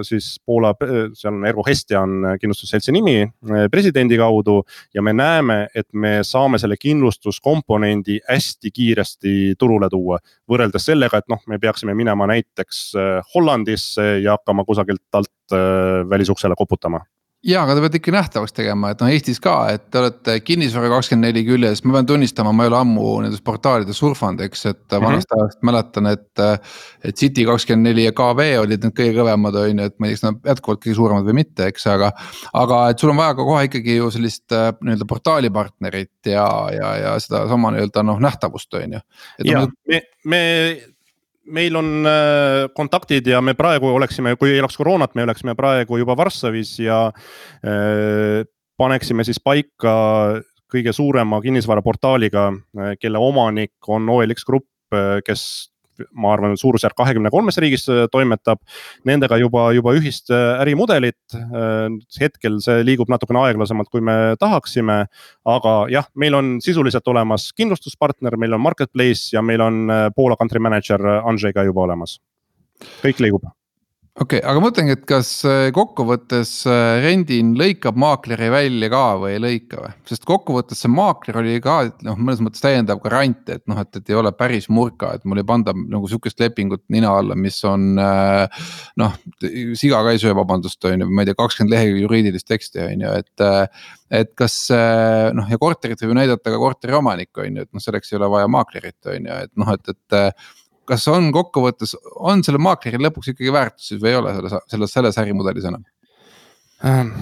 siis Poola, seal on Ergo Hestia on kindlustusseltsi nimi presidendi kaudu ja me näeme, et me saame selle kindlustuskomponendi hästi kiiresti turule tuua võrreldes sellega, et noh, me peaksime minema näiteks äh, Hollandisse ja hakkama kusagilt alt äh, välisuksele koputama ja, aga te peate ikka nähtavaks tegema, et noh, Eestis ka, et te olete kinnisvara kakskümmend neli küljes, ma pean tunnistama, ma ei ole ammu nendes portaalides surfanud, eks, et mm -hmm. vanast ajast mäletan, et. et City kakskümmend neli ja KV olid need kõige kõvemad, on ju, et ma ei tea, kas nad jätkuvalt kõige suuremad või mitte, eks, aga. aga et sul on vaja ka kohe ikkagi ju sellist äh, nii-öelda portaali partnerit ja, ja, ja sedasama nii-öelda noh nähtavust, on ju. ja me, me meil on äh, kontaktid ja me praegu oleksime, kui ei oleks koroonat, me oleksime praegu juba Varssavis ja äh, paneksime siis paika kõige suurema kinnisvaraportaaliga, äh, kelle omanik on OLX Grupp, kes ma arvan, suurusjärk kahekümne kolmes riigis äh, toimetab. Nendega juba, juba ühist äh, ärimudelit. Äh, hetkel see liigub natukene aeglasemalt, kui me tahaksime. aga jah, meil on sisuliselt olemas kindlustuspartner, meil on marketplace ja meil on Poola country manager Andrzej ka juba olemas. kõik liigub okei okay,, aga mõtlengi, et kas äh, kokkuvõttes äh, Rendin lõikab maakleri välja ka või ei lõika või? sest kokkuvõttes see maakler oli ka noh, mõnes mõttes täiendav garant, et noh, et, et ei ole päris murka, et mul ei panda nagu sihukest lepingut nina alla, mis on. Äh, noh, siga ka ei söö, vabandust, on ju, ma ei tea, kakskümmend lehekülge juriidilist teksti on ju, et. et kas noh, ja korterit võib ju näidata ka korteri omanik, on ju, et noh, selleks ei ole vaja maaklerit, on ju, et noh, et, et kas on kokkuvõttes, on selle maakleril lõpuks ikkagi väärtus siis või ei ole selles, selles, selles ärimudelis enam? Ähm,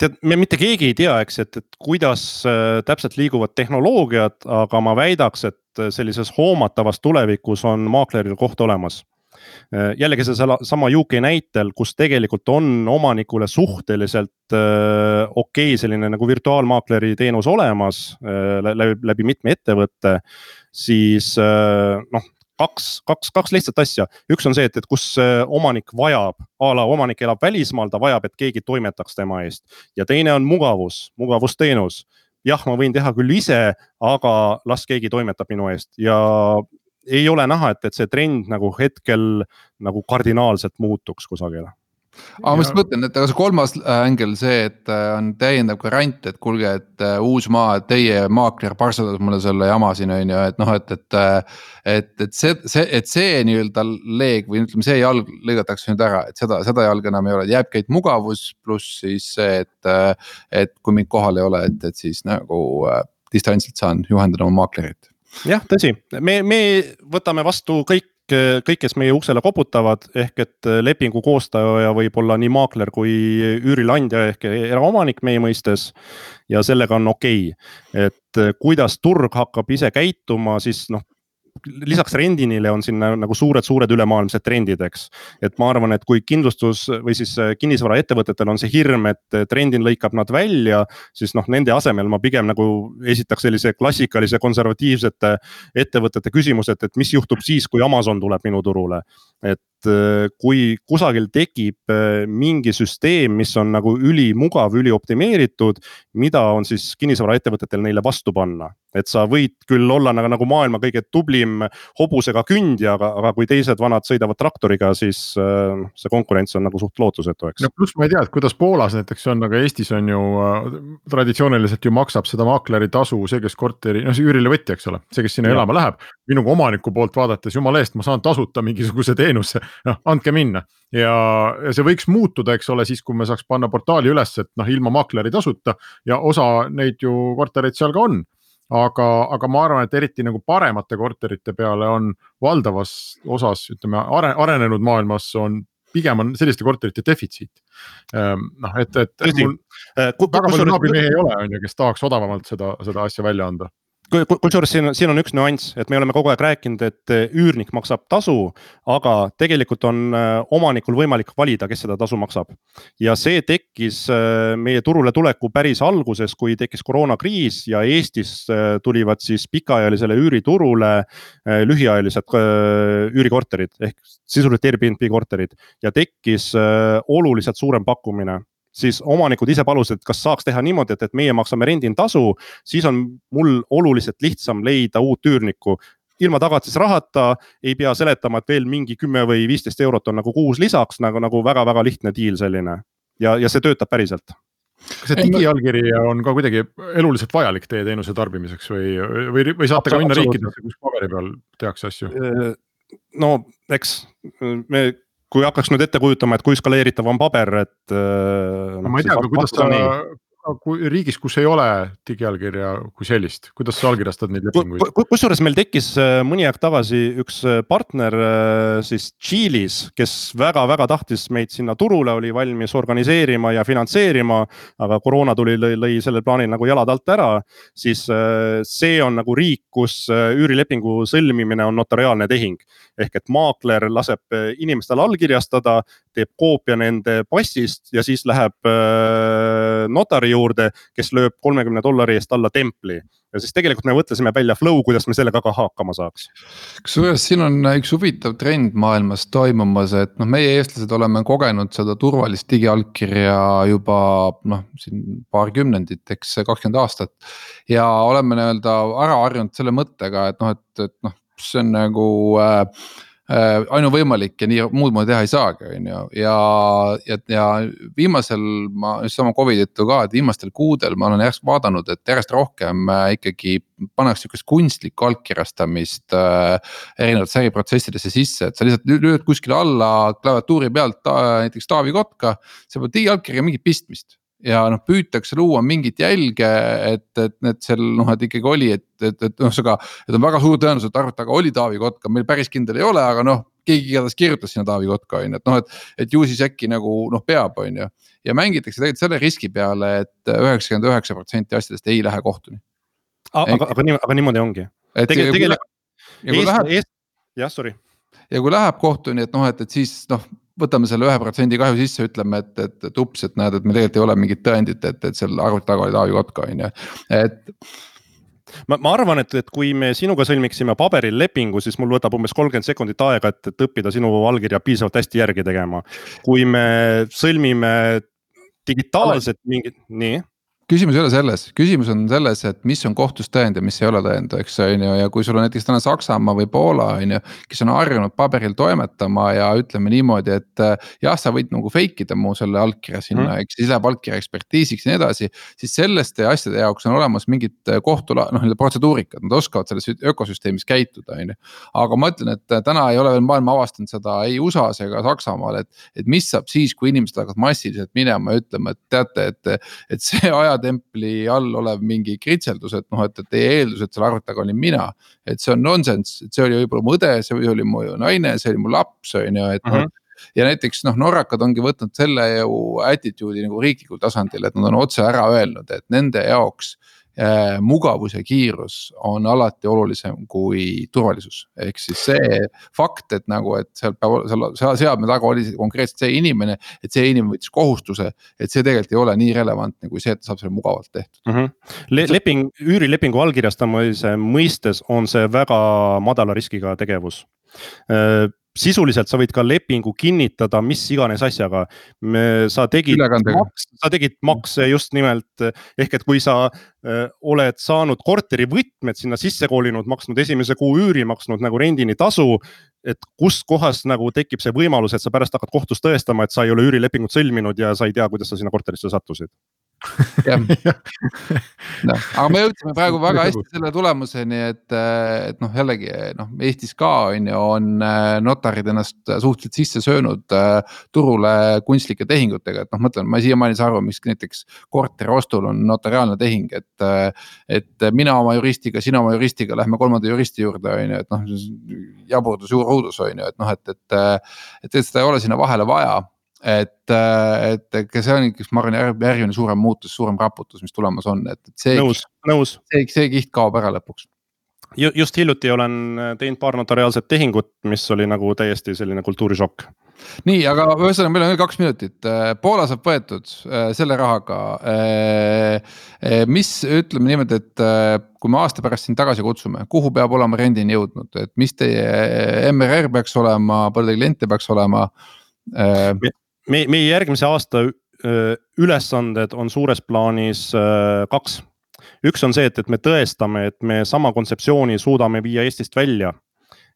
tead, me mitte keegi ei tea, eks, et, et kuidas äh, täpselt liiguvad tehnoloogiad, aga ma väidaks, et sellises hoomatavas tulevikus on maakleril koht olemas äh, jällegi seesama UK näitel, kus tegelikult on omanikule suhteliselt äh, okei okay, selline nagu virtuaalmaakleri teenus olemas äh, läbi, läbi mitme ettevõtte. siis äh, noh, kaks, kaks, kaks lihtsat asja, üks on see, et, et kus omanik vajab, a la omanik elab välismaal, ta vajab, et keegi toimetaks tema eest. ja teine on mugavus, mugavusteenus. jah, ma võin teha küll ise, aga las keegi toimetab minu eest ja ei ole näha, et, et see trend nagu hetkel nagu kardinaalselt muutuks kusagile aga ma just mõtlen, et aga see kolmas ängel, see, et äh, on täiendav grant, et kuulge, et uh, Uusmaa, teie maakler parseldas mulle selle jama siin on ju, et noh, et, et. Äh, et, et see, see, et see nii-öelda leeg või ütleme, see jalg lõigatakse nüüd ära, et seda, seda jalga enam ei ole, jääbki ainult mugavus, pluss siis see, et. et kui mind kohal ei ole, et, et siis nagu distantsilt saan juhendada oma maaklerit jah, tõsi, me, me võtame vastu kõik kõik, kes meie uksele koputavad, ehk et äh, lepingu koostaja võib olla nii maakler kui üürileandja ehk eraomanik meie mõistes. ja sellega on okei okay., et äh, kuidas turg hakkab ise käituma, siis noh, lisaks rendinile on siin nagu suured-suured ülemaailmsed trendid, eks. et ma arvan, et kui kindlustus või siis äh, kinnisvaraettevõtetel on see hirm, et trendin lõikab nad välja, siis noh, nende asemel ma pigem nagu esitaks sellise klassikalise konservatiivsete ettevõtete küsimuse, et, et mis juhtub siis, kui Amazon tuleb minu turule. et kui kusagil tekib äh, mingi süsteem, mis on nagu ülimugav, ülioptimeeritud, mida on siis kinnisvaraettevõtetel neile vastu panna. et sa võid küll olla nagu, nagu maailma kõige tublim hobusega kündja, aga, aga kui teised vanad sõidavad traktoriga, siis äh, see konkurents on nagu suht lootusetu, eks. no pluss ma ei tea, et kuidas Poolas näiteks on, aga Eestis on ju äh, traditsiooniliselt ju maksab seda maakleri tasu see, kes korteri, noh see üürilevõtja, eks ole, see, kes sinna ja. elama läheb. minu omaniku poolt vaadates, jumala eest, ma saan tasuta mingisuguse teenuse noh, andke minna. ja, ja see võiks muutuda, eks ole, siis kui me saaks panna portaali üles, et noh, ilma makleri tasuta ja osa neid ju kortereid seal ka on aga, aga ma arvan, et eriti nagu paremate korterite peale on valdavas osas, ütleme are, arenenud maailmas on pigem on selliste korterite defitsiit. Ehm, noh, et, et mul äh, väga palju naabrimehi ei ole, on ju, kes tahaks odavamalt seda, seda asja välja anda kusjuures siin, siin on üks nüanss, et me oleme kogu aeg rääkinud, et eh, üürnik maksab tasu, aga tegelikult on eh, omanikul võimalik valida, kes seda tasu maksab. ja see tekkis eh, meie turule tuleku päris alguses, kui tekkis koroonakriis ja Eestis tulivad siis pikaajalisele üüriturule lühiajalised üürikorterid ehk sisuliselt Airbnb korterid ja tekkis oluliselt suurem pakkumine siis omanikud ise palusid, et kas saaks teha niimoodi, et, et meie maksame renditasu, siis on mul oluliselt lihtsam leida uut üürnikku. Ilma tagatisrahata, ei pea seletama, et veel mingi kümme või viisteist eurot on nagu kuus lisaks nagu, nagu väga-väga lihtne deal selline. Ja, ja see töötab päriselt. Kas see digiallkiri on ka kuidagi eluliselt vajalik teie teenuse tarbimiseks või, või, või saate ka minna riikidesse, kus paberi peal tehakse asju? no eks me kui hakkaks nüüd ette kujutama, et kui skaleeritav on paber, et. no ma ei tea, aga kuidas sa, kui riigis, kus ei ole digiallkirja kui sellist, kuidas sa allkirjastad neid lepinguid? kusjuures meil tekkis äh, mõni aeg tagasi üks äh, partner äh, siis Tšiilis, kes väga-väga tahtis meid sinna turule, oli valmis organiseerima ja finantseerima. aga koroona tuli, lõi, lõi sellel plaanil nagu jalad alt ära, siis see on nagu riik, kus üürilepingu sõlmimine on notariaalne tehing. ehk et maakler laseb inimestel allkirjastada, teeb koopia nende passist ja siis läheb notari juurde, kes lööb kolmekümne dollari eest alla templi ja siis tegelikult me mõtlesime välja flow, kuidas me sellega ka hakkama saaks. kusjuures siin on üks huvitav trend maailmas toimumas, et noh, meie eestlased oleme kogenud seda turvalist digiallkirja juba noh, siin paar kümnendit, eks kakskümmend aastat. ja oleme nii-öelda ära harjunud selle mõttega, et noh, et, et noh, see on nagu äh, äh, ainuvõimalik ja nii muud moodi teha ei saagi, on ju, ja, ja, ja viimasel ma just sama Covidi tõttu ka, et viimastel kuudel ma olen järjest vaadanud, et järjest rohkem äh, ikkagi pannakse sihukest kunstlikku allkirjastamist äh, erinevatesse äriprotsessidesse sisse, et sa lihtsalt lööd kuskile alla klaviatuuri pealt äh, näiteks Taavi Kotka, seal pole digiallkirjaga mingit pistmist ja noh, püütakse luua mingit jälge, et, et need seal noh, et ikkagi oli, et, et, et ühesõnaga. et on väga suur tõenäosus, et arvata, aga oli Taavi Kotka, meil päris kindel ei ole, aga noh, keegi igatahes kirjutas sinna Taavi Kotka on ju, et noh, et. et ju siis äkki nagu noh, peab, on ju. ja mängitakse tegelikult selle riski peale et, et üheksakümmend üheksa protsenti asjadest ei lähe kohtuni. aga, aga, aga, aga niimoodi ongi. tegelikult, tegelikult. jah, sorry. ja kui läheb kohtuni, et noh, et, et siis noh võtame selle ühe protsendi kahju sisse, ütleme, et, et, et ups, et näed, et meil tegelikult ei ole mingit tõendit, et, et seal arvuti taga oli Taavi Kotka, on ju, et ma, ma arvan, et, et kui me sinuga sõlmiksime paberil lepingu, siis mul võtab umbes kolmkümmend sekundit aega, et, et õppida sinu allkirja piisavalt hästi järgi tegema. kui me sõlmime digitaalselt mingit, nii küsimus ei ole selles, küsimus on selles, et mis on kohtus tõend ja mis ei ole tõend, eks on ju, ja kui sul on näiteks täna Saksamaa või Poola on ju. kes on harjunud paberil toimetama ja ütleme niimoodi, et äh, jah, sa võid nagu fake ida mu selle allkirja sinna mm., eks siis läheb allkirja ekspertiisiks ja nii edasi. siis selliste asjade jaoks on olemas mingid äh, kohtu noh, nii-öelda protseduurikad, nad oskavad selles ökosüsteemis käituda, on ju. aga ma ütlen, et äh, täna ei ole veel maailm avastanud seda ei USA-s ega Saksamaal, et, et mis saab siis, kui inimesed hakkavad massiliselt minema ja ütlema, et teate, et, et see aja ajatempli all olev mingi kritseldus, et noh, et, et teie eeldus, et selle arvuti taga olin mina. et see on nonsense, et see oli võib-olla mu õde, see oli mu naine, see oli mu laps, on ju, et mm. -hmm ja näiteks noh, norrakad ongi võtnud selle ju attitude'i nagu riiklikul tasandil, et nad on otse ära öelnud, et nende jaoks mugavus ja kiirus on alati olulisem kui turvalisus. ehk siis see fakt, et nagu, et seal peab, seal, seal seadme taga oli konkreetselt see inimene, et see inimene võttis kohustuse. et see tegelikult ei ole nii relevantne kui see, et saab selle mugavalt tehtud mm. -hmm. Le leping, üürilepingu allkirjastamise mõistes on see väga madala riskiga tegevus äh, sisuliselt sa võid ka lepingu kinnitada mis iganes asjaga. sa tegid, sa tegid makse just nimelt ehk et kui sa äh, oled saanud korteri võtmed sinna sisse kolinud, maksnud esimese kuu üüri, maksnud nagu rendini tasu. et kustkohast nagu tekib see võimalus, et sa pärast hakkad kohtus tõestama, et sa ei ole üürilepingut sõlminud ja sa ei tea, kuidas sa sinna korterisse sattusid jah, noh, aga me jõudsime praegu väga hästi selle tulemuseni, et, et noh, jällegi noh, Eestis ka on ju, on äh, notarid ennast suhteliselt sisse söönud äh, turule kunstlike tehingutega, et noh, mõtlen, ma siiamaani ei saa aru, miks näiteks korteri ostul on notariaalne tehing, et. et mina oma juristiga, sina oma juristiga lähme kolmanda juristi juurde, on ju, et noh, jaburdus, juur õudus on ju, et noh, et, et. et, et seda ei ole sinna vahele vaja et, äh, et see on üks, ma arvan, järgmine suurem muutus, suurem raputus, mis tulemas on, et, et see. nõus, nõus. see, see kiht kaob ära lõpuks just hiljuti olen äh, teinud paar notariaalset tehingut, mis oli nagu täiesti selline kultuurishokk. nii, aga ühesõnaga, meil on veel kaks minutit, äh, Poola saab võetud selle rahaga. mis ütleme niimoodi, et kui me aasta pärast sind tagasi kutsume, kuhu peab olema rendini jõudnud, et mis teie MRR peaks olema, palju teil kliente peaks olema? Meie, meie järgmise aasta ülesanded on suures plaanis kaks. üks on see, et, et me tõestame, et me sama kontseptsiooni suudame viia Eestist välja.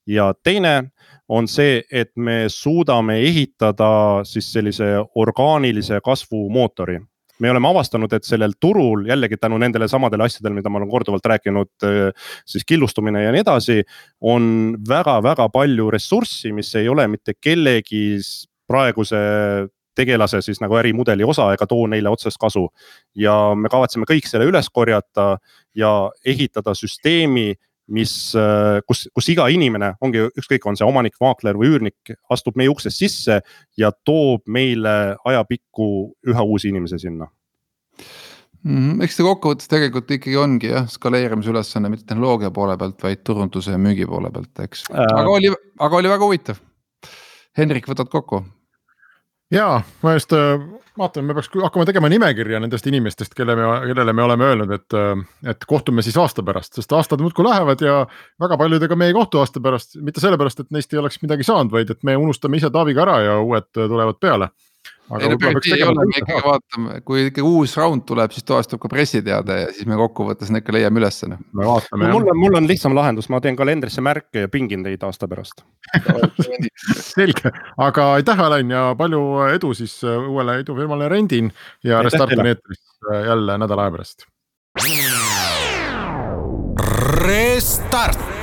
ja teine on see, et me suudame ehitada siis sellise orgaanilise kasvu mootori me oleme avastanud, et sellel turul jällegi tänu nendele samadele asjadele, mida ma olen korduvalt rääkinud, siis killustumine ja nii edasi. on väga-väga palju ressurssi, mis ei ole mitte kellegi praeguse tegelase siis nagu ärimudeli osa ega too neile otsest kasu. ja me kavatseme kõik selle üles korjata ja ehitada süsteemi, mis, kus, kus iga inimene ongi ükskõik, on see omanik, maakler või üürnik, astub meie uksest sisse ja toob meile ajapikku üha uusi inimesi sinna mm,. eks see kokkuvõttes tegelikult ikkagi ongi jah, skaleerimise ülesanne mitte tehnoloogia poole pealt, vaid turunduse ja müügi poole pealt, eks äh..., aga oli, aga oli väga huvitav. Henrik, võtad kokku? Ja ma just äh, vaatan, me peaks hakkama tegema nimekirja nendest inimestest, kelle me, kellele me oleme öelnud, et, äh, et kohtume siis aasta pärast, sest aastad muudkui lähevad ja väga paljudega me ei kohtu aasta pärast, mitte sellepärast, et neist ei oleks midagi saanud, vaid et me unustame ise Taaviga ära ja uued tulevad peale ei no päris ei ole, me ikkagi vaatame, kui ikkagi uus round tuleb, siis toastub ka pressiteade ja siis me kokkuvõttes need ka leiame ülesse noh. me vaatame. mul on, mul on lihtsam lahendus, ma teen kalendrisse märke ja pingin teid aasta pärast selge, aga aitäh, Alen ja palju edu siis äh, uuele idufirmale Rendin ja Restart on eetris äh, jälle nädala aja pärast. Restart